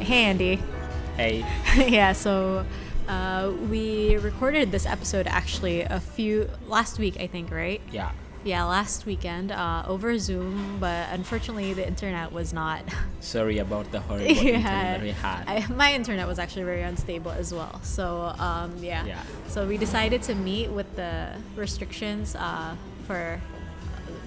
right. Hey, Andy. Hey. yeah, so uh, we recorded this episode actually a few last week, I think, right? Yeah. Yeah, last weekend uh, over Zoom, but unfortunately the internet was not. Sorry about the horrible internet we had. I, my internet was actually very unstable as well. So um, yeah. Yeah. So we decided to meet with the restrictions uh, for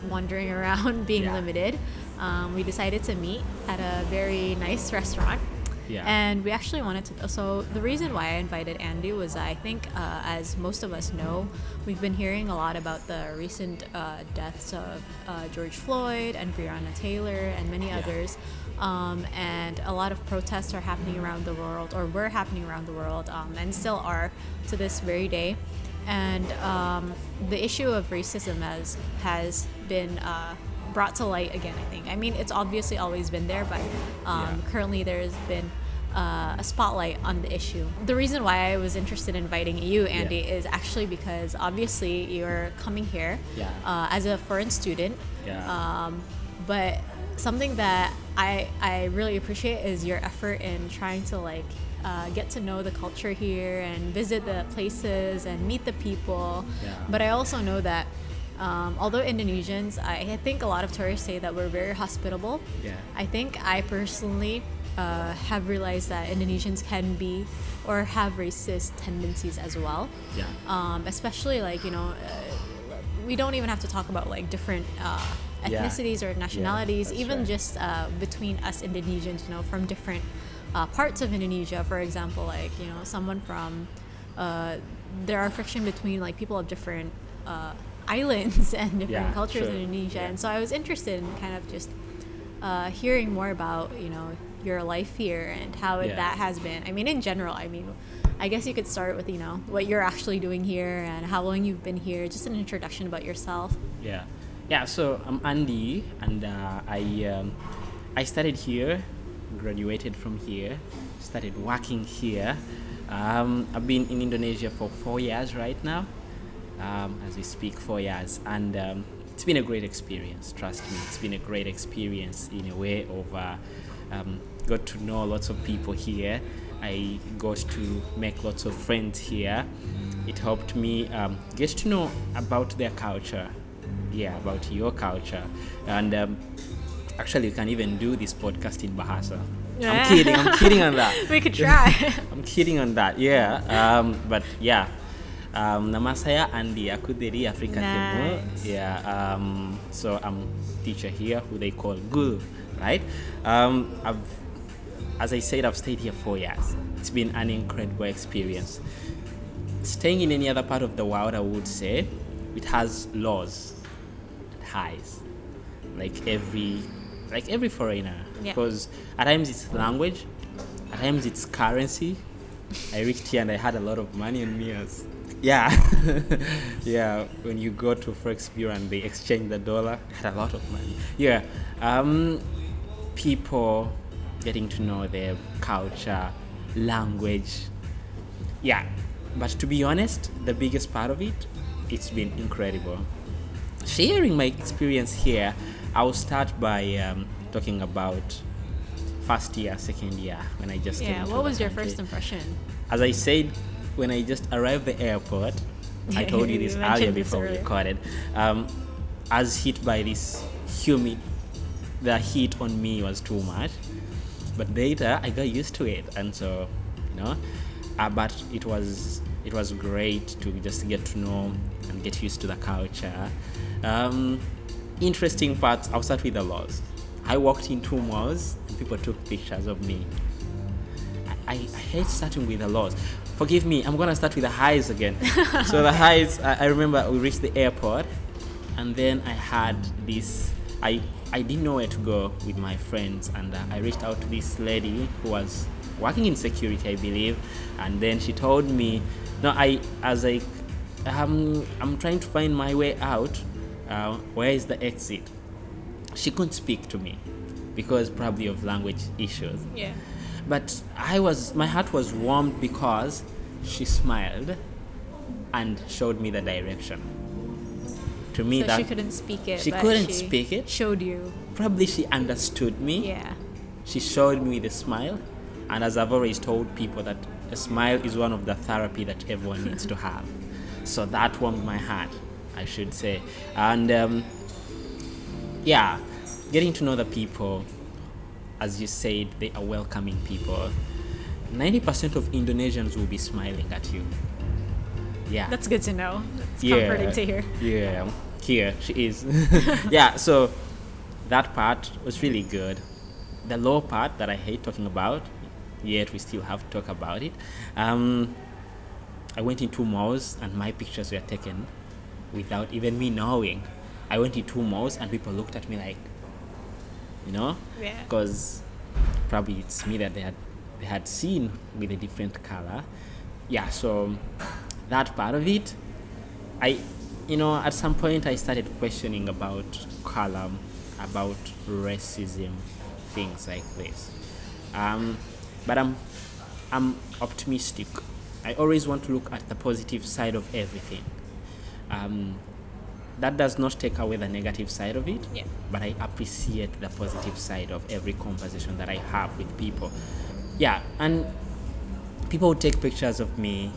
wandering around being Yeah. limited. Um, we decided to meet at a very nice restaurant. Yeah. And we actually wanted to. So the reason why I invited Andy was I think, uh, as most of us know, we've been hearing a lot about the recent uh, deaths of uh, George Floyd and Breonna Taylor and many Yeah. others. Um, and a lot of protests are happening around the world, or were happening around the world, um, and still are to this very day. And um, the issue of racism has has been uh, brought to light again. I think. I mean, it's obviously always been there, but um, Yeah. currently there's been uh, a spotlight on the issue. The reason why I was interested in inviting you, Andy, Yeah. is actually because obviously you're coming here Yeah. uh, as a foreign student. Yeah. Um, but something that I I really appreciate is your effort in trying to like uh, get to know the culture here and visit the places and meet the people. Yeah. But I also know that. Um, although Indonesians, I, I think a lot of tourists say that we're very hospitable. Yeah. I think I personally uh, have realized that Indonesians can be or have racist tendencies as well. Yeah. Um, especially like you know, uh, we don't even have to talk about like different uh, Yeah. ethnicities or nationalities. that's even right. just uh, between us Indonesians, you know, from different uh, parts of Indonesia. For example, like you know, someone from uh, there are friction between like people of different uh, islands and different Yeah, cultures sure. in Indonesia, Yeah. and so I was interested in kind of just uh, hearing more about you know your life here and how it, Yeah. that has been. I mean, in general, I mean, I guess you could start with you know what you're actually doing here and how long you've been here. Just an introduction about yourself. Yeah, yeah. So I'm Andy, and uh, I um, I studied here, graduated from here, started working here. Um, I've been in Indonesia for four years right now, um, as we speak, four years, and um, it's been a great experience. Trust me, it's been a great experience in a way of uh, um, got to know lots of people here. I got to make lots of friends here. It helped me um, get to know about their culture, yeah, about your culture, and um, actually, you can even do this podcast in Bahasa. Yeah. I'm kidding. I'm kidding on that. We could try. I'm kidding on that. Yeah. Um, but yeah. Um, nama saya Andi. Aku dari Afrika Timur. Yeah. Um, so I'm teacher here who they call Gul, right? Um, I've, as I said, I've stayed here four years. It's been an incredible experience. Staying in any other part of the world, I would say, it has laws, it highs, like every, like every foreigner. Yeah. Because at times it's language, at times it's currency. I reached here and I had a lot of money on me. As, yeah, yeah. When you go to Forex Bureau and they exchange the dollar, had a lot of money. Yeah, um, people getting to know their culture, language. Yeah, but to be honest, the biggest part of it, it's been incredible. Sharing my experience here, I'll start by um, talking about first year, second year when I just came yeah. What was your country. first impression? As I said, when I just arrived the airport, I told you this earlier this before we recorded. Um, I was hit by this humid. The heat on me was too much, but later I got used to it, and so you know. Uh, but it was it was great to just get to know and get used to the culture. Um, interesting parts. I'll start with the laws. I walked in two malls and people took pictures of me. I, I hate starting with the lows. Forgive me, I'm gonna start with the highs again. so the highs, I, I remember we reached the airport, and then I had this. I I didn't know where to go with my friends, and uh, I reached out to this lady who was working in security, I believe, and then she told me, no, I as I, um, I'm trying to find my way out. Uh, where is the exit? She couldn't speak to me because probably of language issues Yeah. but I was my heart was warmed because she smiled and showed me the direction. To me, So that she couldn't speak it. she couldn't she speak it. Showed you. probably she understood me. Yeah. She showed me with a smile, And as I've always told people that a smile is one of the therapy that everyone needs to have. So that warmed my heart, I should say. And um, yeah, getting to know the people, as you said, they are welcoming people. 90% of Indonesians will be smiling at you. Yeah. That's good to know. It's yeah. comforting to hear. Yeah. Here she is. yeah, so that part was really good. The low part that I hate talking about, yet we still have to talk about it. Um, I went into malls and my pictures were taken without even me knowing. I went into malls and people looked at me like, you know, Yeah. because probably it's me that they had they had seen with a different color. Yeah, so that part of it, I, you know, at some point I started questioning about color, about racism, things like this. Um, but I'm, I'm optimistic. I always want to look at the positive side of everything. Um, that does not take away the negative side of it, Yeah. but I appreciate the positive side of every conversation that I have with people. Yeah, and people would take pictures of me.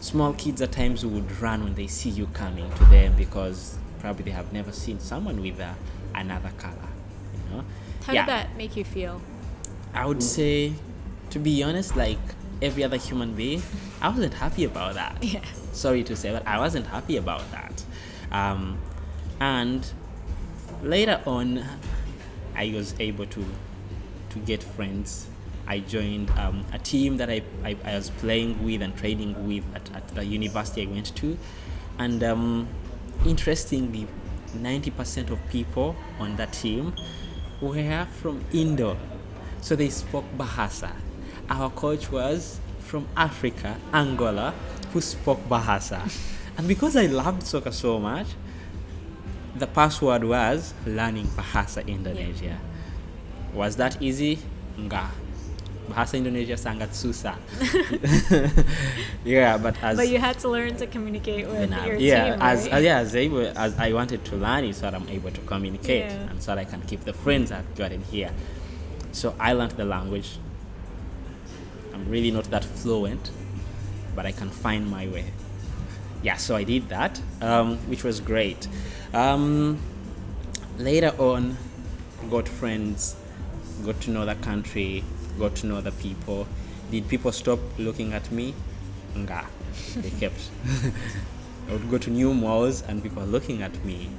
Small kids at times would run when they see you coming to them because probably they have never seen someone with a, another color. You know? How yeah, did that make you feel? I would say, to be honest, like every other human being, I wasn't happy about that Yeah. sorry to say, but I wasn't happy about that. Um, and later on, I was able to to get friends. I joined um, a team that I, I, I was playing with and training with at, at the university I went to. And um, interestingly, 90% of people on that team were from Indo. So they spoke Bahasa. Our coach was from Africa, Angola, who spoke Bahasa. And because I loved soccer so much, the password was learning Bahasa Indonesia. Was that easy? Enggak. Bahasa Indonesia sangat susah. yeah, but as But you had to learn to communicate with when your yeah, team, as right? as yeah, as able as I wanted to learn it, so that I'm able to communicate, Yeah. and so that I can keep the friends I've gotten here. So I learned the language. I'm really not that fluent, but I can find my way. Yeah, so I did that, um, which was great. Um, later on, got friends, got to know the country, got to know the people. Did people stop looking at me? Nga. They kept. I would go to new malls and people looking at me.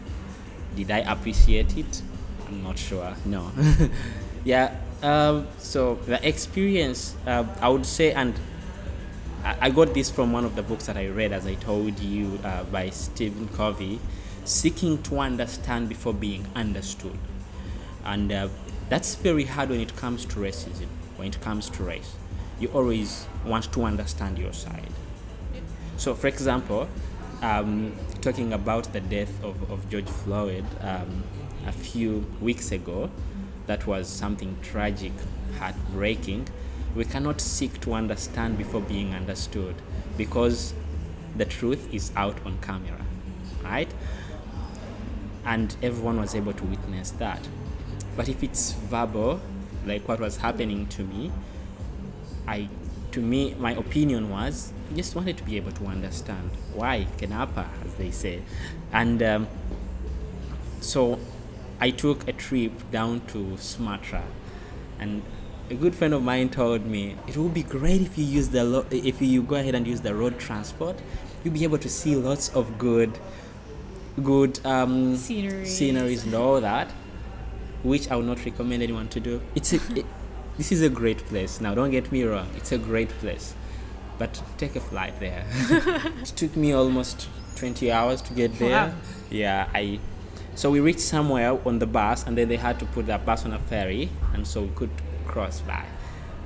Did I appreciate it? I'm not sure. No. yeah. Um, so the experience, uh, I would say, and I I got this from one of the books that I read, as I told you, uh, by Stephen Covey, Seeking to Understand Before Being Understood. And uh, that's very hard when it comes to racism, when it comes to race. You always want to understand your side. So, for example, um, talking about the death of, of George Floyd um, a few weeks ago, that was something tragic, heartbreaking. We cannot seek to understand before being understood because the truth is out on camera, right? And everyone was able to witness that. But if it's verbal, like what was happening to me, I, to me, my opinion was I just wanted to be able to understand why Kenapa, as they say, and um, so I took a trip down to Sumatra, and a good friend of mine told me it would be great if you use the lo- if you go ahead and use the road transport, you'll be able to see lots of good, good um, Sceneries. sceneries and all that, which I would not recommend anyone to do. It's a, it, this is a great place. Now, don't get me wrong, it's a great place, but take a flight there. it took me almost 20 hours to get there. Wow. Yeah, I. So we reached somewhere on the bus, and then they had to put the bus on a ferry, and so we could cross by.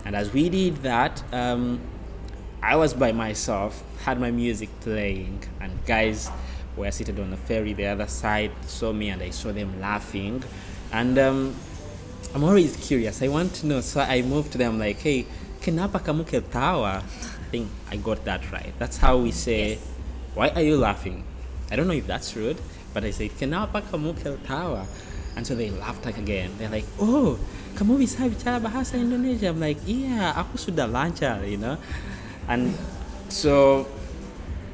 And as we did that, um, I was by myself, had my music playing, and guys were seated on the ferry the other side, saw me, and I saw them laughing. And um, I'm always curious. I want to know. So I moved to them like, hey, kenapa kamu ketawa? I think I got that right. That's how we say, Yes. why are you laughing? I don't know if that's rude, but I say, kenapa kamu ketawa? And so they laughed like again. They're like, oh, kamu bisa bicara bahasa Indonesia? I'm like, yeah, aku sudah lancar, you know. And so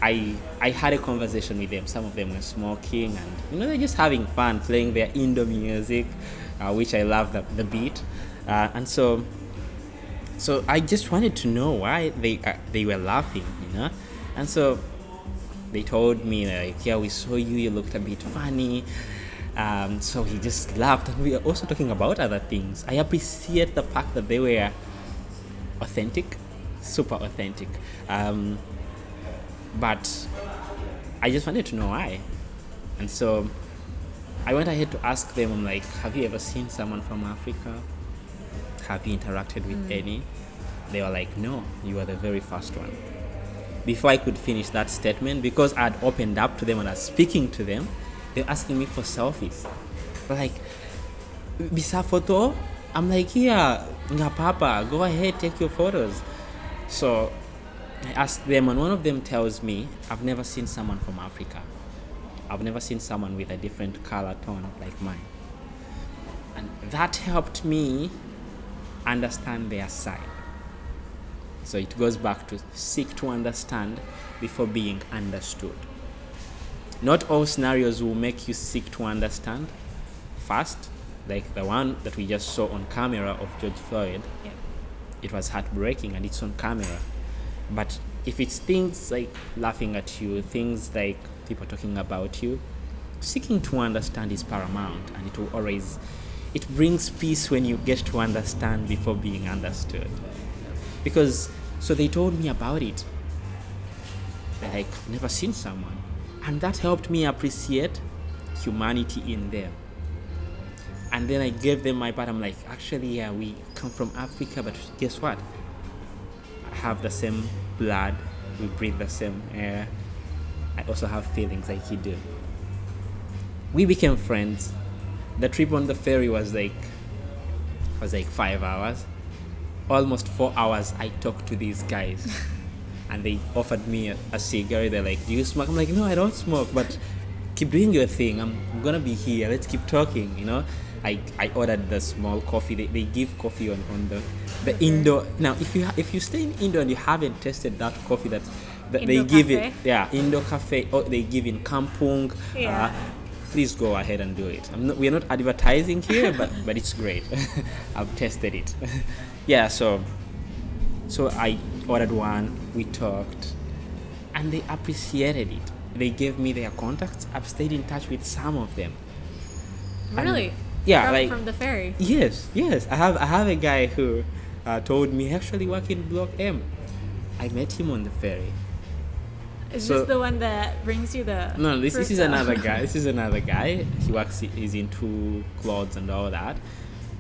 I I had a conversation with them. Some of them were smoking, and you know they're just having fun playing their Indo music, uh, which I love the, the beat. Uh, and so so I just wanted to know why they uh, they were laughing, you know. And so they told me like, yeah, we saw you. You looked a bit funny. Um, so he just laughed, and we were also talking about other things. I appreciate the fact that they were authentic, super authentic. Um, but I just wanted to know why. And so I went ahead to ask them, I'm like, have you ever seen someone from Africa? Have you interacted with hmm. any? They were like, no, you are the very first one. Before I could finish that statement, because I'd opened up to them and I was speaking to them, they were asking me for selfies. Like, bisa photo? I'm like, yeah, nga papa, go ahead, take your photos. So I asked them, and one of them tells me, I've never seen someone from Africa. I've never seen someone with a different color tone like mine. And that helped me understand their side. So it goes back to seek to understand before being understood. Not all scenarios will make you seek to understand first, like the one that we just saw on camera of George Floyd. Yeah. It was heartbreaking and it's on camera. But if it's things like laughing at you, things like people talking about you, seeking to understand is paramount and it will always it brings peace when you get to understand before being understood. Because so they told me about it. Like, I've never seen someone. And that helped me appreciate humanity in them. And then I gave them my part. I'm like, actually, yeah, we come from Africa, but guess what? Have the same blood, we breathe the same air. I also have feelings like you do. We became friends. The trip on the ferry was like was like five hours. Almost four hours I talked to these guys. and they offered me a, a cigarette. They're like, Do you smoke? I'm like, No, I don't smoke, but keep doing your thing. I'm, I'm gonna be here. Let's keep talking, you know? I, I ordered the small coffee. They, they give coffee on, on the the Indo. Now, if you ha- if you stay in Indo and you haven't tasted that coffee that, that they give Cafe? it, yeah, Indo Cafe, or they give in Kampung. Yeah. Uh, please go ahead and do it. I'm not, we're not advertising here, but but it's great. I've tested it. yeah, so so I ordered one. We talked, and they appreciated it. They gave me their contacts. I've stayed in touch with some of them. And- Really? Yeah, from, like from the ferry. Yes, yes. I have I have a guy who uh, told me he actually work in Block M. I met him on the ferry. Is So- this the one that brings you the? No, this, this is another guy. This is another guy. He works. He's into clothes and all that,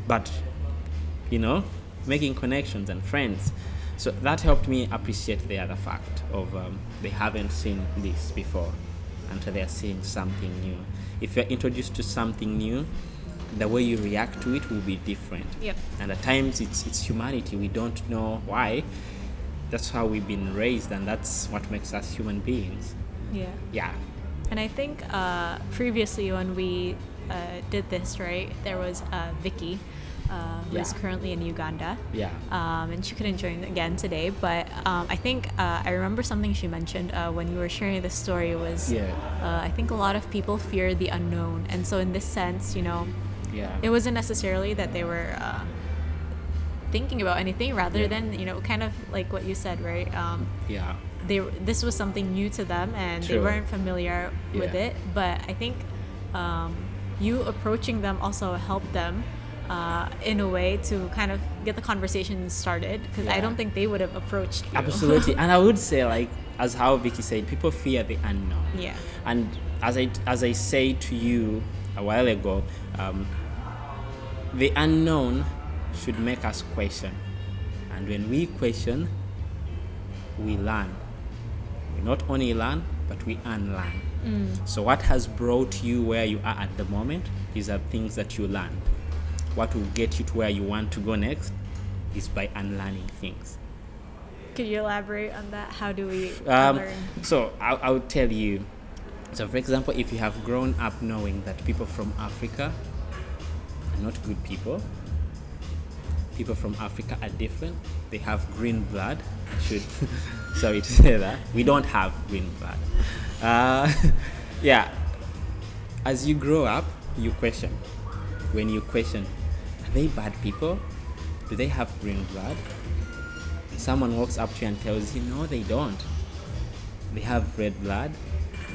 but you know, making connections and friends. So that helped me appreciate the other fact of um, they haven't seen this before, until they're seeing something new. If you're introduced to something new, the way you react to it will be different. Yep. And at times it's it's humanity. We don't know why. That's how we've been raised, and that's what makes us human beings. Yeah. Yeah. And I think uh, previously when we uh, did this, right, there was uh, Vicky, uh, who's Yeah. currently in Uganda. Yeah. Um, and she couldn't join again today, but um, I think uh, I remember something she mentioned uh, when you were sharing this story was Yeah. uh, I think a lot of people fear the unknown, and so in this sense, you know, Yeah. it wasn't necessarily that they were uh, thinking about anything, rather Yeah. than you know, kind of like what you said, right? Um, yeah. they this was something new to them and they weren't familiar with it but i think um, you approaching them also helped them uh, in a way to kind of get the conversation started because i don't think they would have approached you. Absolutely. and I would say, like, as how Vicky said, people fear the unknown. yeah And as I as I say to you a while ago, um, the unknown should make us question, and when we question, we learn. We not only learn, but we unlearn. So what has brought you where you are at the moment? These are things that you learned. What will get you to where you want to go next is by unlearning things. could you elaborate on that how do we Um, learn so I, I would tell you. So, for example, if you have grown up knowing that people from Africa not good people. People from Africa are different. They have green blood. Should sorry to say that we don't have green blood. Uh, yeah. As you grow up, you question. When you question, are they bad people? Do they have green blood? Someone walks up to you and tells you, no, they don't. They have red blood,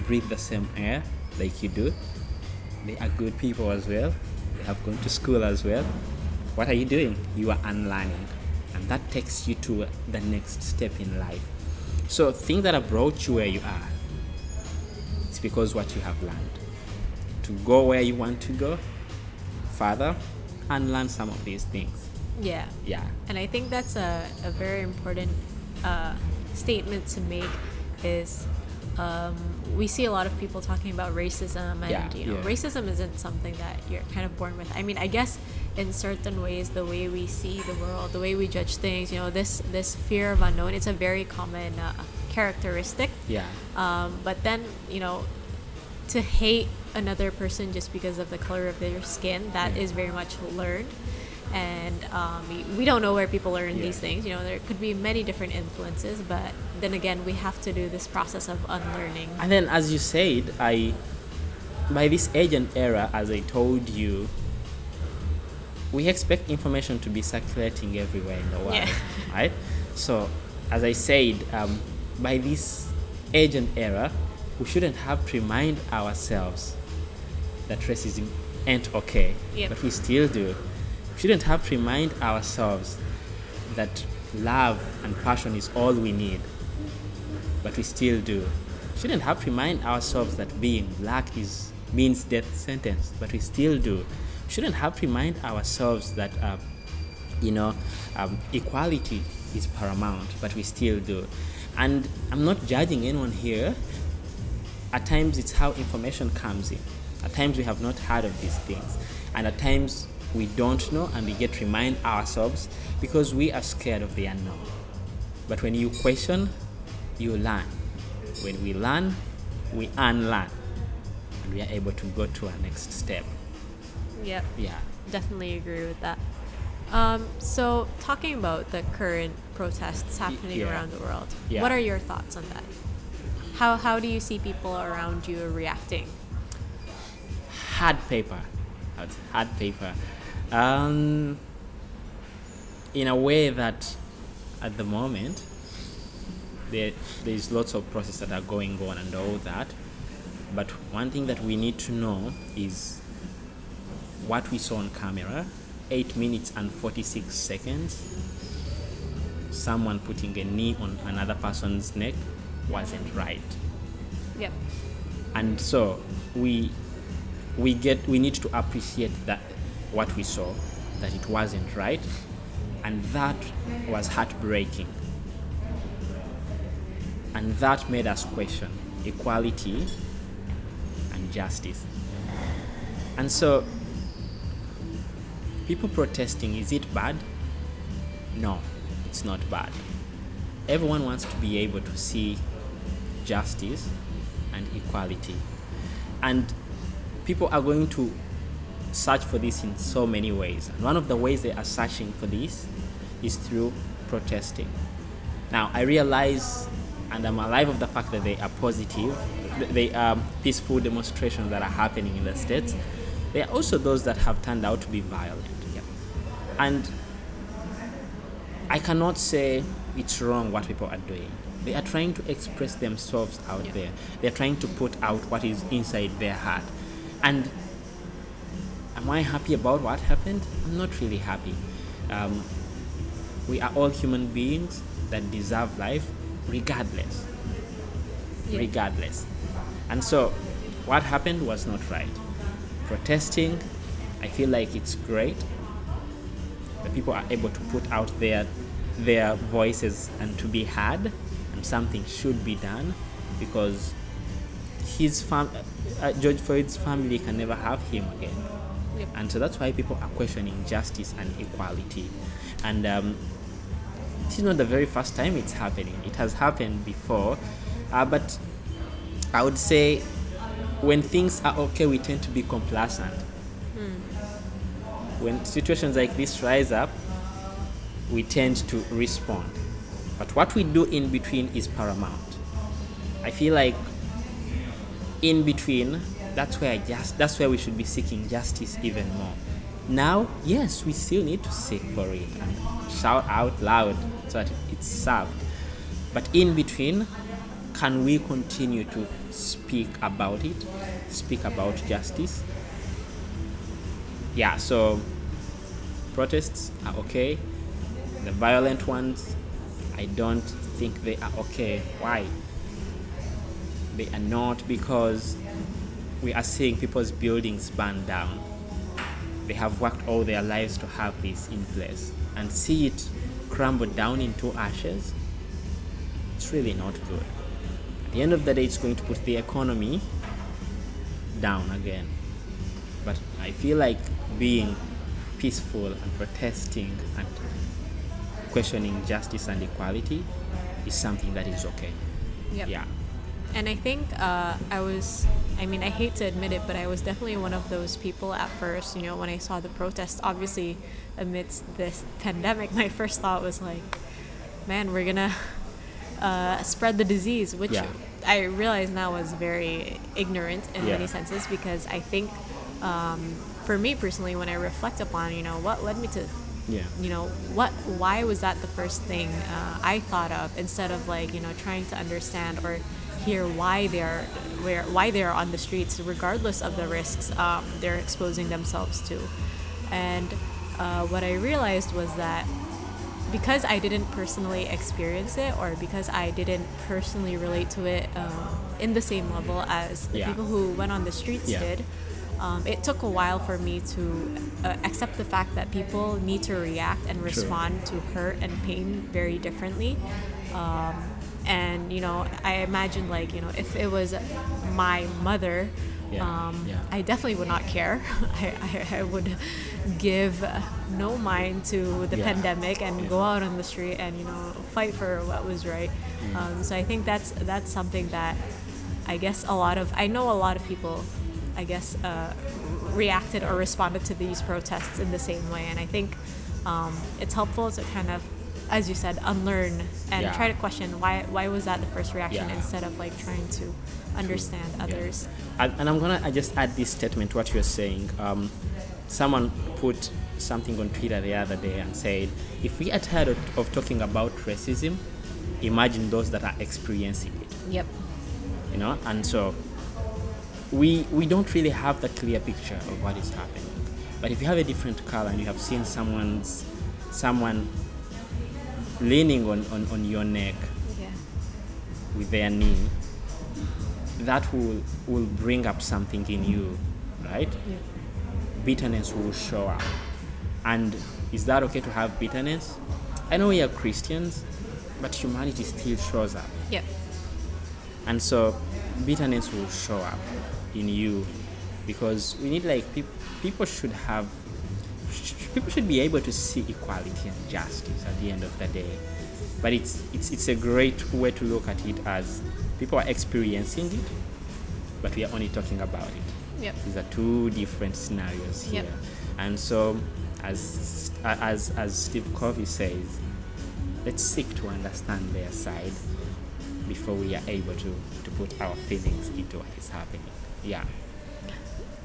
breathe the same air like you do. They are good people as well. Have gone to school as well. What are you doing? You are unlearning. And that takes you to the next step in life. So things that have brought you where you are, it's because what you have learned. To go where you want to go, further, and learn some of these things. Yeah. Yeah. And I think that's a, a very important uh, statement to make is um, we see a lot of people talking about racism and Yeah, you know yeah. racism isn't something that you're kind of born with. I mean, I guess in certain ways the way we see the world, the way we judge things, you know, this this fear of unknown, it's a very common uh, characteristic. Yeah. Um, but then, you know, to hate another person just because of the color of their skin, that Yeah. is very much learned. And um, we, we don't know where people learn Yeah. these things. You know, there could be many different influences, but then again, we have to do this process of unlearning. And then, as you said, I, by this age and era, as I told you, we expect information to be circulating everywhere in the world, Yeah. right? So, as I said, um, by this age and era, we shouldn't have to remind ourselves that racism ain't okay, Yep. but we still do. We shouldn't have to remind ourselves that love and passion is all we need, but we still do. We Shouldn't have to remind ourselves that being black is means death sentence, but we still do. We Shouldn't have to remind ourselves that uh, you know um, equality is paramount, but we still do. And I'm not judging anyone here. At times, it's how information comes in. At times, we have not heard of these things, and at times we don't know, and we get to remind ourselves because we are scared of the unknown. But when you question, you learn. When we learn, we unlearn. And we are able to go to our next step. Yep. Yeah. Definitely agree with that. Um, so, talking about the current protests happening yeah. around the world, Yeah. what are your thoughts on that? How, how do you see people around you reacting? Hard paper. Hard paper. Um, in a way that at the moment, there, there's lots of processes that are going on and all that. But one thing that we need to know is what we saw on camera 8 minutes and 46 seconds. Someone putting a knee on another person's neck wasn't right Yep. and so we we get we need to appreciate that what we saw that it wasn't right and that was heartbreaking. And that made us question equality and justice. And so people protesting is it bad? No it's not bad. Everyone wants to be able to see justice and equality. And people are going to search for this in so many ways. And one of the ways they are searching for this is through protesting. Now, I realize and I'm alive of the fact that they are positive, they are peaceful demonstrations that are happening in the States. There are also those that have turned out to be violent. And I cannot say it's wrong what people are doing. They are trying to express themselves out Yeah. there. They're trying to put out what is inside their heart. And am I happy about what happened? I'm not really happy. Um, we are all human beings that deserve life regardless. Yeah. Regardless. And so, what happened was not right. Protesting, I feel like it's great the people are able to put out their their voices and to be heard and something should be done because his fam- uh, George Floyd's family can never have him again Yep. and so that's why people are questioning justice and equality and um, this is not the very first time it's happening it has happened before uh, but I would say when things are okay we tend to be complacent when situations like this rise up, we tend to respond. But what we do in between is paramount. I feel like in between, that's where just that's where we should be seeking justice even more. Now, yes, we still need to seek for it and shout out loud so that it's served. But in between, can we continue to speak about it, speak about justice? Yeah, so protests are okay. The violent ones, I don't think they are okay. Why? They are not because we are seeing people's buildings burn down. They have worked all their lives to have this in place and see it crumble down into ashes. It's really not good. At the end of the day, it's going to put the economy down again. But I feel like being peaceful and protesting and questioning justice and equality is something that is okay. Yep. Yeah. And I think uh, I was, I mean, I hate to admit it, but I was definitely one of those people at first, you know, when I saw the protests, obviously amidst this pandemic, my first thought was like, man, we're going to uh, spread the disease, which Yeah. I realize now was very ignorant in Yeah. many senses because I think um, for me personally, when I reflect upon, you know, what led me to Yeah. you know what why was that the first thing uh, i thought of instead of like you know trying to understand or hear why they're where why they're on the streets regardless of the risks um, they're exposing themselves to and uh, what i realized was that because I didn't personally experience it, or because I didn't personally relate to it um, in the same level as the Yeah. people who went on the streets Yeah. did, um, it took a while for me to uh, accept the fact that people need to react and respond to hurt and pain very differently. Um, and you know, I imagine like you know, if it was my mother. Yeah, Um, yeah. I definitely would not care. I, I, I would give no mind to the Yeah. pandemic and go out on the street and you know fight for what was right. Mm. Um, so I think that's that's something that I guess a lot of I know a lot of people I guess uh, reacted or responded to these protests in the same way, and I think um, it's helpful to kind of, as you said, unlearn and Yeah. try to question why why was that the first reaction Yeah. instead of like trying to understand Yeah. others. And, and I'm gonna I just add this statement to what you're saying. Um, someone put something on Twitter the other day and said, if we are tired of, of talking about racism, imagine those that are experiencing it. Yep. You know, and so we we don't really have the clear picture of what is happening. But if you have a different color and you have seen someone's someone leaning on, on, on your neck Yeah. with their knee, that will will bring up something in you, right? Yeah. Bitterness will show up. And is that okay to have bitterness? I know we are Christians, but humanity still shows up. Yep. And so bitterness will show up in you because we need like peop people should have people should be able to see equality and justice at the end of the day. But it's it's it's a great way to look at it as people are experiencing it, but we are only talking about it. Yep. These are two different scenarios here. Yep. And so as as as Steve Covey says, let's seek to understand their side before we are able to, to put our feelings into what is happening. Yeah.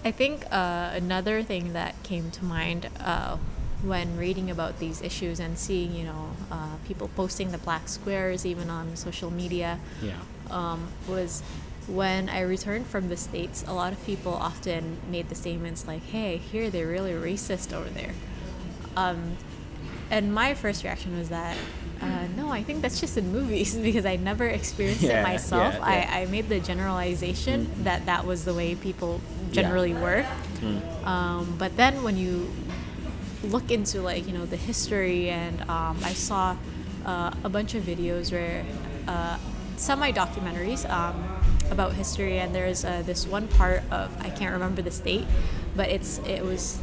I think uh, another thing that came to mind uh, when reading about these issues and seeing, you know, uh, people posting the black squares even on social media Yeah. um, was when I returned from the States, a lot of people often made the statements like, hey, here they're really racist over there. Um, and my first reaction was that, uh, no, I think that's just in movies because I never experienced Yeah, it myself. yeah. I, I made the generalization that that was the way people generally were. Um, but then when you look into like you know the history and um, I saw uh, a bunch of videos where uh, semi documentaries um, about history and there's uh, this one part of I can't remember the state but it's it was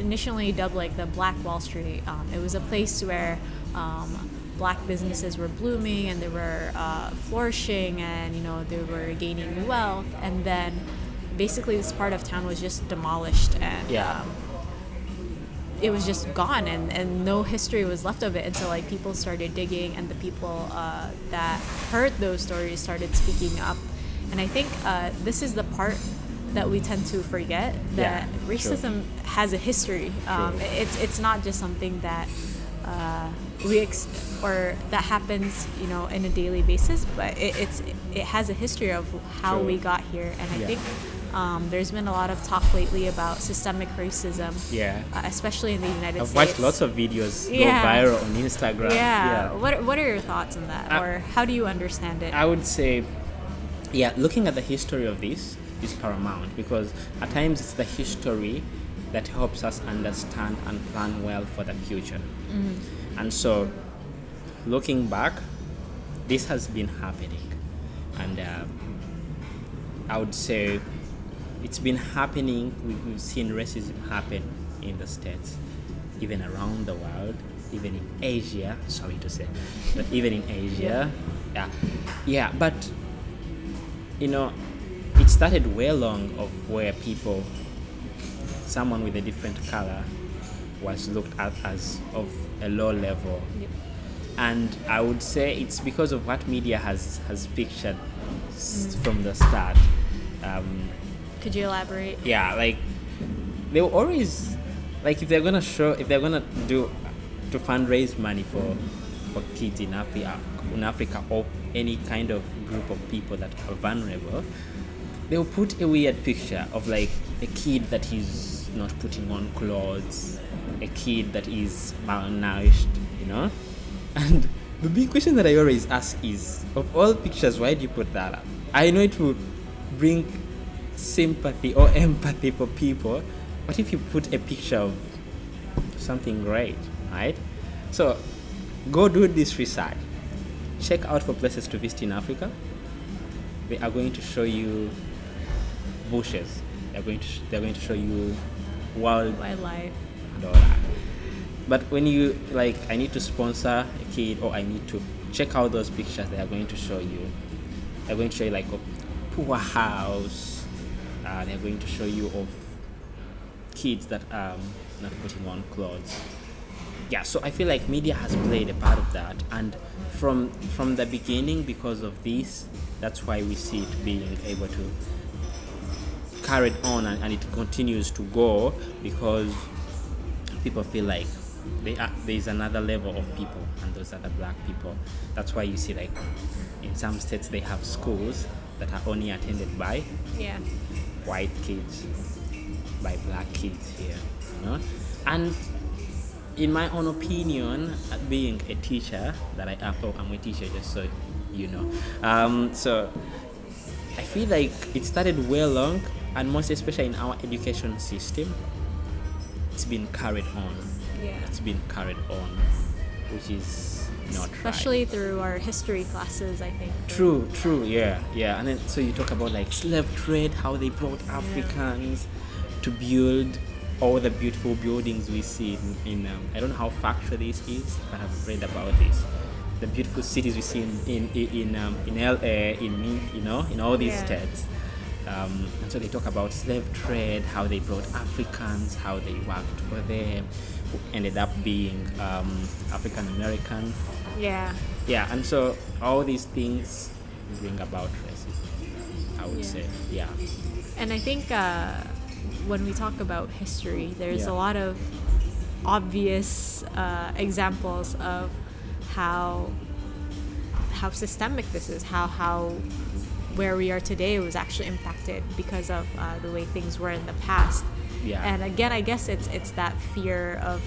initially dubbed like the Black Wall Street. Um, it was a place where um, black businesses were blooming and they were uh, flourishing and you know they were gaining wealth. And then basically this part of town was just demolished and Yeah. um, it was just gone and, and no history was left of it until like people started digging and the people uh, that heard those stories started speaking up. And i think uh, this is the part that we tend to forget that Yeah, racism has a history. Um, it's it's not just something that uh, we ex- or that happens you know in a daily basis but it, it's it has a history of how we got here and i Yeah. think um, there's been a lot of talk lately about systemic racism Yeah. uh, especially in the united States. I've watched lots of videos Yeah. go viral on Instagram. yeah. What, what are your thoughts on that Uh, or how do you understand it I would say, yeah, looking at the history of this is paramount because at times it's the history that helps us understand and plan well for the future. And so, looking back, this has been happening, and uh, I would say it's been happening. We, we've seen racism happen in the states, even around the world, even in Asia. Sorry to say, but even in Asia, yeah, yeah. But you know, it started way long of where people, someone with a different color, was looked at as of a low level Yep. and I would say it's because of what media has has pictured s- from the start. Um, could you elaborate yeah, like they will always like if they're gonna show if they're gonna do to fundraise money for for kids in Africa uh, in Africa or any kind of group of people that are vulnerable, they'll put a weird picture of like a kid that is not putting on clothes, a kid that is malnourished, you know? And the big question that I always ask is of all pictures, why do you put that up? I know it will bring sympathy or empathy for people, but if you put a picture of something great, right? So go do this research. Check out for places to visit in Africa. They are going to show you bushes. They're going to sh- they're going to show you wild wildlife and all that. But when you like, I need to sponsor a kid or I need to check out those pictures they are going to show you. They're going to show you like a poor house. Uh, they're going to show you of kids that um not putting on clothes. Yeah, so I feel like media has played a part of that, and from from the beginning, because of this, that's why we see it being able to carried on and, and it continues to go because people feel like they are, there is another level of people and those are the black people. That's why you see like in some states they have schools that are only attended by yeah white kids by black kids here you know? And in my own opinion uh, being a teacher that i am oh, i'm a teacher just so you know. Um, so i feel like it started well long and most especially in our education system it's been carried on. Yeah. It's been carried on which is especially through our history classes i think True, true, yeah, yeah. And then so you talk about like slave trade, how they brought Africans to build all the beautiful buildings we see in, in um, I don't know how factual this is, but I've read about this. The beautiful cities we see in in in, in, um, in LA, in you know, in all these Yeah. states. Um, and so they talk about slave trade, how they brought Africans, how they worked for them, who ended up being um, African American yeah yeah and so all these things bring about racism i would Yeah. say yeah And I think uh, when we talk about history, there's Yeah. a lot of obvious uh, examples of how how systemic this is, how how where we are today was actually impacted because of uh, the way things were in the past. Yeah. And again, I guess it's it's that fear of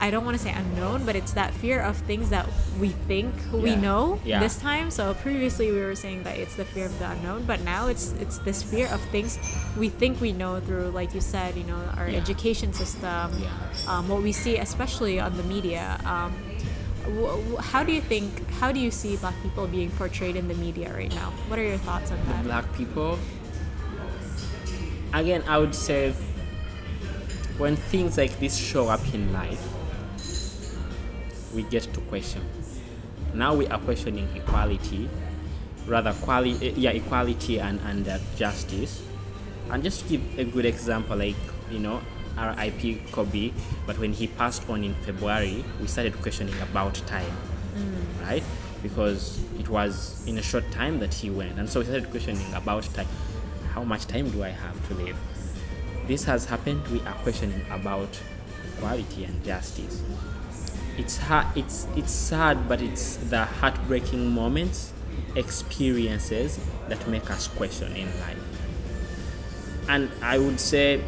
I don't want to say unknown, but it's that fear of things that we think we know Yeah. this time. So previously we were saying that it's the fear of the unknown, but now it's it's this fear of things we think we know through, like you said, you know, our Yeah. education system, Yeah. um, what we see, especially on the media. Um, how do you think? How do you see black people being portrayed in the media right now? What are your thoughts on that? black people again i would say when things like this show up in life we get to question now we are questioning equality rather quality yeah equality and and uh, justice and just to give a good example like you know R.I.P. Kobe, but when he passed on in February, we started questioning about time, right? Because it was in a short time that he went, and so we started questioning about time. How much time do I have to live? This has happened. We are questioning about equality and justice. It's hard. It's it's sad, but it's the heartbreaking moments, experiences that make us question in life. And I would say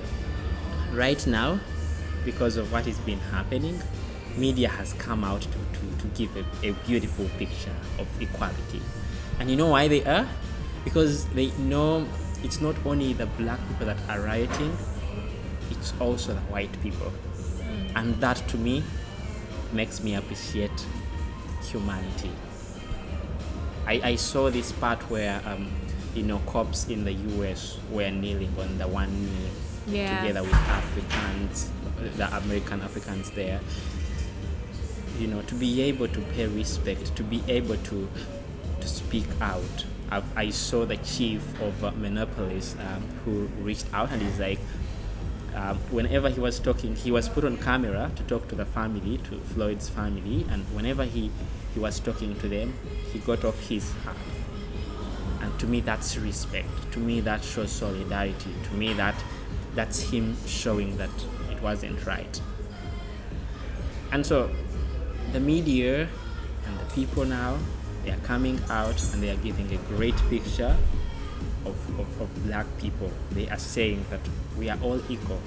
right now, because of what has been happening, media has come out to, to, to give a, a beautiful picture of equality. And you know why they are? Because they know it's not only the black people that are rioting, it's also the white people. Mm. And that to me makes me appreciate humanity. I, I saw this part where um, you know cops in the US were kneeling on the one knee Yeah. together with Africans, the American Africans there. You know, to be able to pay respect, to be able to to speak out. I've, I saw the chief of uh, Minneapolis um, who reached out and he's like, um, whenever he was talking, he was put on camera to talk to the family, to Floyd's family, and whenever he, he was talking to them, he got off his hat. And to me, that's respect. To me, that shows solidarity. To me, that that's him showing that it wasn't right. And so, the media and the people now, they are coming out and they are giving a great picture of, of, of black people. They are saying that we are all equal.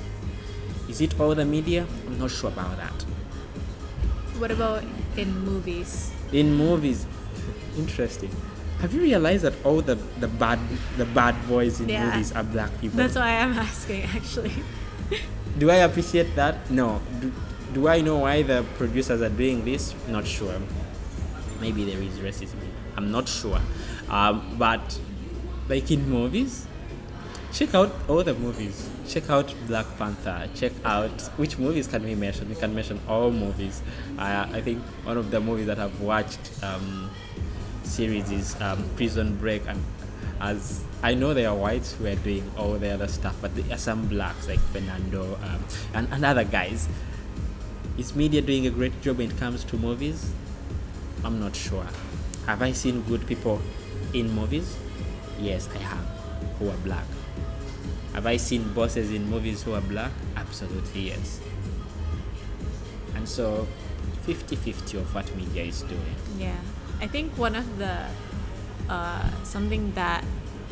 Is it all the media? I'm not sure about that. What about in movies? In movies, interesting. Have you realized that all the, the bad the bad boys in Yeah. movies are black people? That's why I'm asking, actually. Do I appreciate that? No. Do, do I know why the producers are doing this? Not sure. Maybe there is racism. I'm not sure. Um, but like in movies, check out all the movies. Check out Black Panther. Check out which movies can we mention? We can mention all movies. Uh, I think one of the movies that I've watched um, series is um, Prison Break, and as I know there are whites who are doing all the other stuff, but there are some blacks like Fernando um, and, and other guys. Is media doing a great job when it comes to movies? I'm not sure. Have I seen good people in movies? Yes, I have, who are black. Have I seen bosses in movies who are black? Absolutely, yes. And so, 50 50 of what media is doing. Yeah, I think one of the uh, something that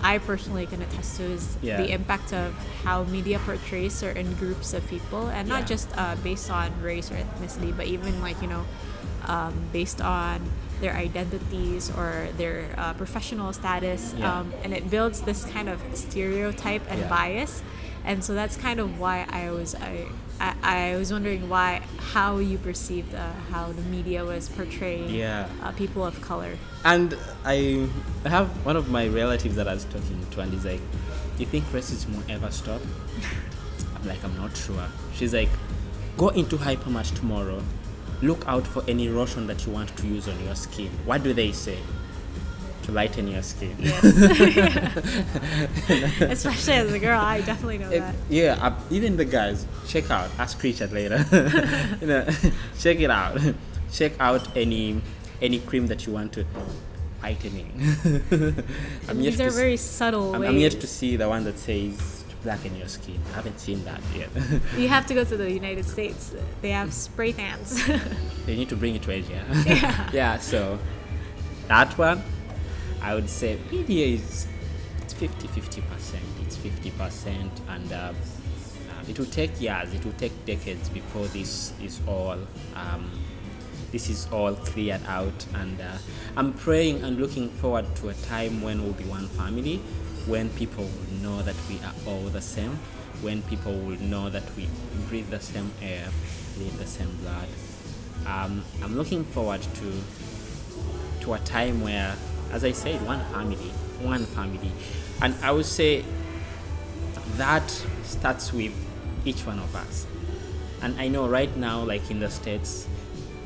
I personally can attest to is Yeah. the impact of how media portrays certain groups of people, and not Yeah. just uh, based on race or ethnicity, but even like you know, um, based on their identities or their uh, professional status, Yeah. um, and it builds this kind of stereotype and Yeah. bias. And so that's kind of why I was I, I, I was wondering why how you perceived uh, how the media was portraying Yeah. uh, people of color. And I have one of my relatives that I was talking to, and he's like, "Do you think racism will ever stop?" I'm like, "I'm not sure." She's like, "Go into hypermart tomorrow. Look out for any lotion that you want to use on your skin. What do they say? To lighten your skin." Especially as a girl, I definitely know It- that. yeah, uh, even the guys, check out. Ask Richard later. you know, check it out. Check out any any cream that you want to yet These are very subtle I'm. I'm yet to see the one that says blacken your skin. I haven't seen that yet. You have to go to the United States. They have spray tans. they need to bring it to Asia. Yeah. yeah, so that one, I would say media is it's 50 50 percent. It's 50 percent, and uh, uh, it will take years, it will take decades before this is all. Um, this is all cleared out, and uh, I'm praying and looking forward to a time when we'll be one family, when people will know that we are all the same, when people will know that we breathe the same air, bleed the same blood. Um, I'm looking forward to to a time where, as I said, one family, one family, and I would say that starts with each one of us. And I know right now, like in the states,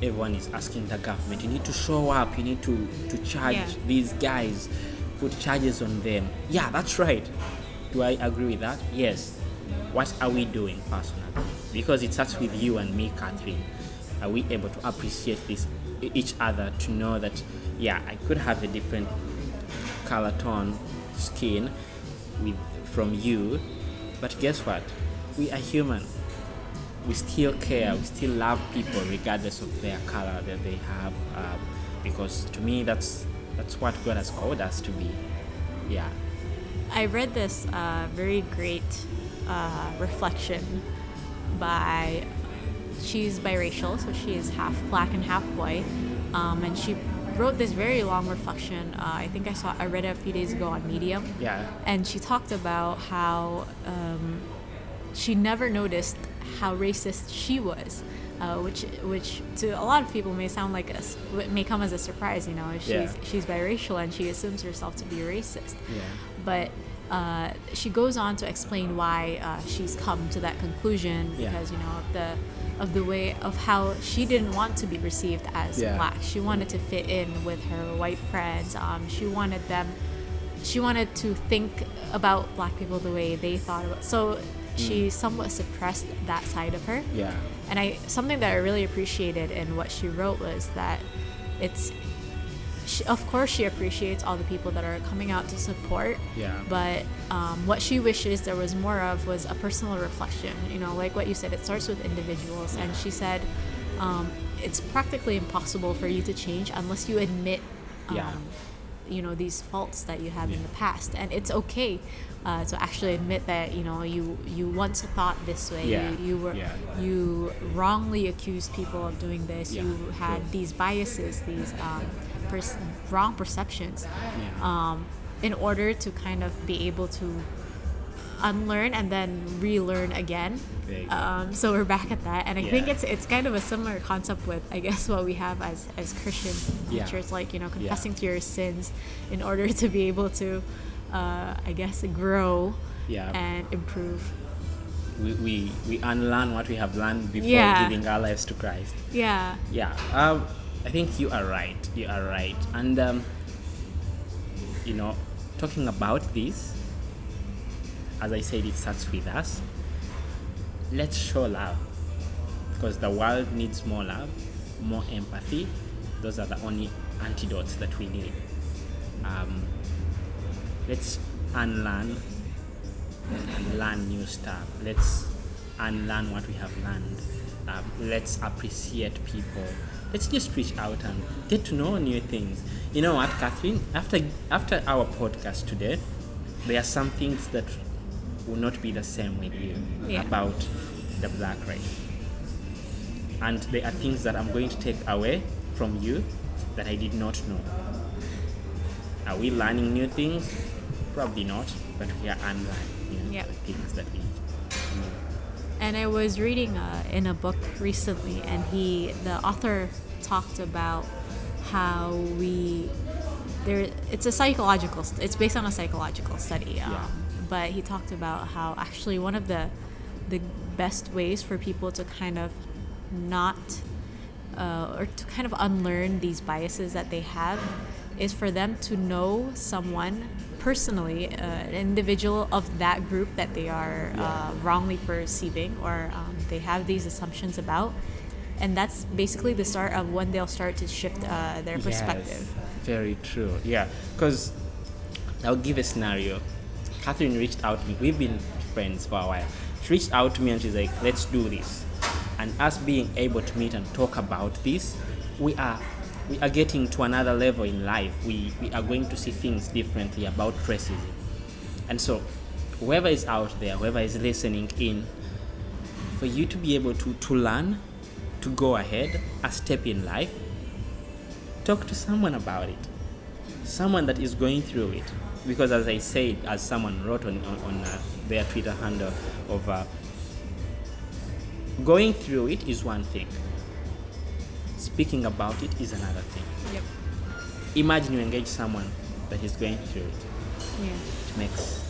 everyone is asking the government, you need to show up, you need to to charge Yeah. these guys, put charges on them. Yeah, that's right. Do I agree with that? Yes. what are we doing personally? Because it starts with you and me, Catherine. Are we able to appreciate this each other to know that yeah, I could have a different color tone skin with from you, but guess what? We are human. We still care. We still love people regardless of their color that they have. Um, because to me, that's that's what God has called us to be. Yeah. I read this uh, very great uh, reflection by. She's biracial, so she is half black and half white, um, and she wrote this very long reflection. Uh, I think I saw I read it a few days ago on Medium. Yeah. And she talked about how um, she never noticed how racist she was. Uh, which, which to a lot of people may sound like a, may come as a surprise. You know, she's Yeah. she's biracial and she assumes herself to be racist Yeah. but uh, she goes on to explain why uh, she's come to that conclusion Yeah. because you know of the of the way of how she didn't want to be received as Yeah. black. She wanted to fit in with her white friends. Um, she wanted them. She wanted to think about black people the way they thought about. So she somewhat suppressed that side of her. Yeah. And I something that I really appreciated in what she wrote was that it's she, of course she appreciates all the people that are coming out to support Yeah. but um, what she wishes there was more of was a personal reflection you know like what you said it starts with individuals and she said um, it's practically impossible for you to change unless you admit um, Yeah. You know these faults that you have in the past and it's okay uh, to actually admit that you know you you once thought this way Yeah. you, you were Yeah. you wrongly accused people of doing this Yeah. you had these biases these um, pers- wrong perceptions Yeah. um, in order to kind of be able to unlearn and then relearn again. There you go. Um, so we're back at that, and I think it's it's kind of a similar concept with I guess what we have as as Christians in Yeah. church, like you know confessing to your sins in order to be able to, uh, I guess, grow Yeah. and improve. we, we, we unlearn what we have learned before Yeah. giving our lives to Christ. Yeah, Yeah, um, I think you are right. You are right. And, um, you know, talking about this, as I said, it starts with us. Let's show love because the world needs more love, more empathy. Those are the only antidotes that we need. Um, let's unlearn and learn new stuff. Let's unlearn what we have learned. Um, let's appreciate people. Let's just reach out and get to know new things. You know what, Catherine? After after our podcast today, there are some things that will not be the same with you Yeah. about the black race. And there are things that I'm going to take away from you that I did not know. Are we learning new things? Probably not, but we are unlearning you know, Yeah. the things that we know. And I was reading uh, in a book recently, and he, the author, talked about how we there. It's a psychological. It's based on a psychological study. Um, Yeah. But he talked about how actually one of the the best ways for people to kind of not uh, or to kind of unlearn these biases that they have is for them to know someone personally, uh, an individual of that group that they are uh, wrongly perceiving or um, they have these assumptions about. And that's basically the start of when they'll start to shift uh, their perspective. Yes, very true. Yeah, because I'll give a scenario. Catherine reached out to me. We've been friends for a while. She reached out to me and she's like, "Let's do this." And us being able to meet and talk about this, we are we are getting to another level in life. We we are going to see things differently about racism. And so, whoever is out there, whoever is listening in, for you to be able to to learn, to go ahead, a step in life, talk to someone about it someone that is going through it because as i said as someone wrote on, on, on uh, their twitter handle of uh, going through it is one thing speaking about it is another thing Yep. imagine you engage someone that is going through it Yeah. it makes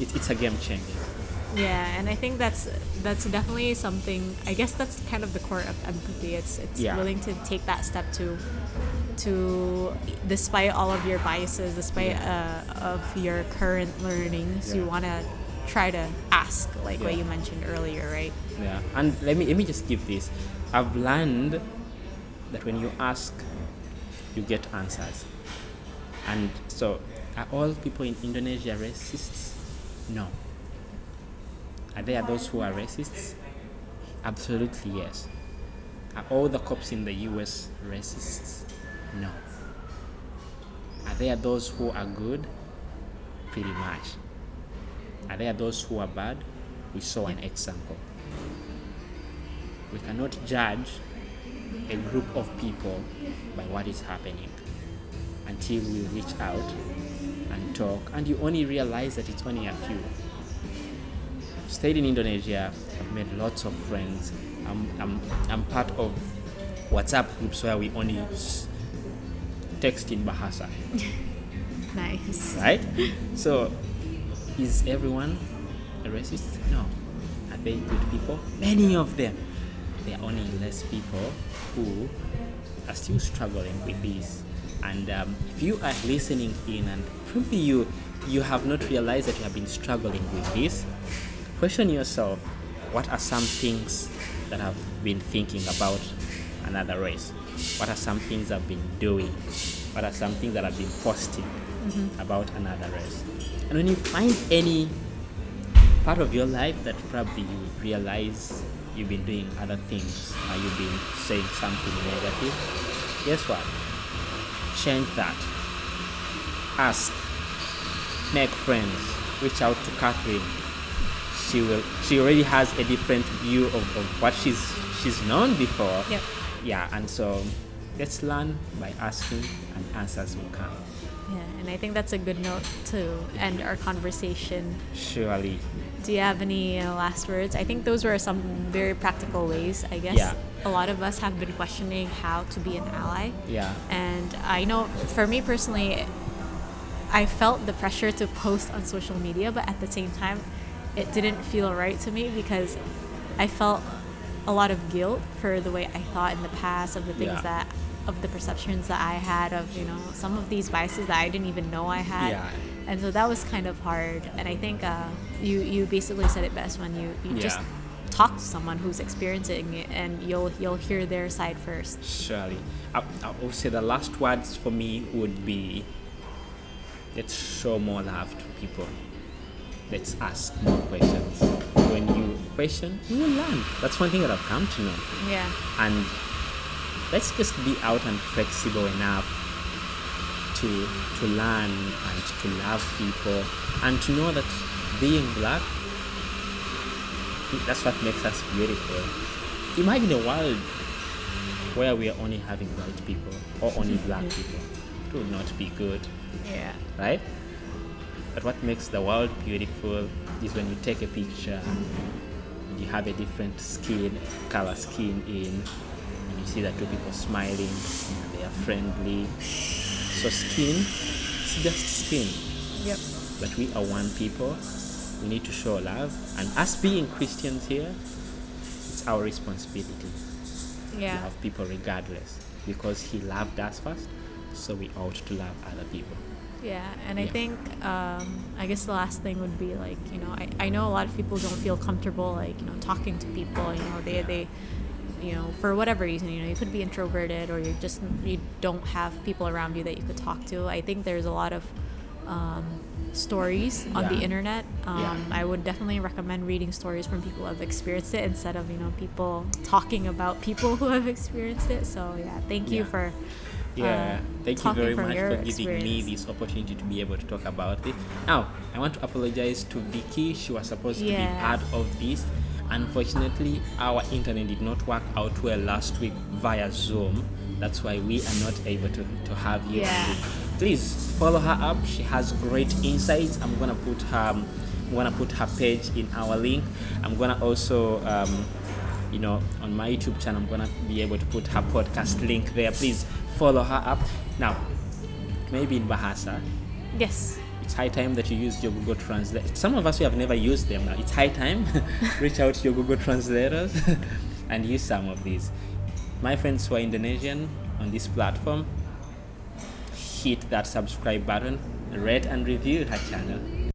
it, it's a game changer Yeah, and I think that's that's definitely something. I guess that's kind of the core of empathy. It's it's Yeah. willing to take that step to to despite all of your biases, despite uh, of your current learnings, you want to try to ask, like what you mentioned earlier, right? Yeah, and let me let me just give this. I've learned that when you ask, you get answers. And so, are all people in Indonesia racists? No. Are there those who are racists? Absolutely yes. Are all the cops in the US racists? No. Are there those who are good? Pretty much. Are there those who are bad? We saw an example. We cannot judge a group of people by what is happening until we reach out and talk, and you only realize that it's only a few. Stayed in Indonesia, I've made lots of friends. I'm, I'm, I'm part of WhatsApp groups where we only text in Bahasa Nice. right? So, is everyone a racist? No. Are they good people? Many of them. There are only less people who are still struggling with this. And um, if you are listening in and probably you you have not realized that you have been struggling with this, question yourself: What are some things that I've been thinking about another race? What are some things I've been doing? What are some things that I've been posting mm-hmm. about another race? And when you find any part of your life that probably you realize you've been doing other things or you've been saying something negative, guess what? Change that. Ask. Make friends. Reach out to Catherine. She will she already has a different view of, of what she's she's known before. Yep. Yeah, and so let's learn by asking and answers will come. Yeah, and I think that's a good note to end our conversation. Surely. Do you have any uh, last words? I think those were some very practical ways. I guess Yeah. a lot of us have been questioning how to be an ally. Yeah. And I know for me personally, I felt the pressure to post on social media, but at the same time, it didn't feel right to me because I felt a lot of guilt for the way I thought in the past of the things Yeah. that of the perceptions that I had of you know some of these biases that I didn't even know I had. Yeah. And so that was kind of hard. And I think uh, you you basically said it best when you, you just talk to someone who's experiencing it, and you'll you'll hear their side first. Surely. I, I would say the last words for me would be let's show more love to people. Let's ask more questions. When you question, you will learn. That's one thing that I've come to know. Yeah. And let's just be out and flexible enough to to learn and to love people and to know that being black that's what makes us beautiful. Imagine a world where we are only having white people or only black people. It would not be good, Yeah. right? But what makes the world beautiful is when you take a picture and you have a different skin, color skin in, and you see that two people smiling and they are friendly. So skin, it's just skin. Yep. But we are one people. We need to show love. And us being Christians here, it's our responsibility to Yeah. love people regardless. Because He loved us first, so we ought to love other people. Yeah, and I think um, I guess the last thing would be like you know I, I know a lot of people don't feel comfortable like you know talking to people you know they Yeah. they you know for whatever reason you know you could be introverted or you just you don't have people around you that you could talk to. I think there's a lot of um, stories on the internet. Um, Yeah. I would definitely recommend reading stories from people who have experienced it instead of you know people talking about people who have experienced it. So yeah, thank you Yeah. for Yeah, uh, thank you very much for giving me this opportunity to be able to talk about it. Now, I want to apologize to Vicky. She was supposed to be part of this. Unfortunately, our internet did not work out well last week via Zoom. That's why we are not able to, to have you. Yeah. Please follow her up. She has great insights. I'm gonna put her, I'm gonna put her page in our link. I'm gonna also um, you know, on my YouTube channel, I'm gonna be able to put her podcast link there. Please follow her up. Now, maybe in Bahasa, yes. it's high time that you use your Google Translate. Some of us who have never used them now, it's high time. Reach out to your Google translators and use some of these. My friends who are Indonesian on this platform, hit that subscribe button, rate and review her channel.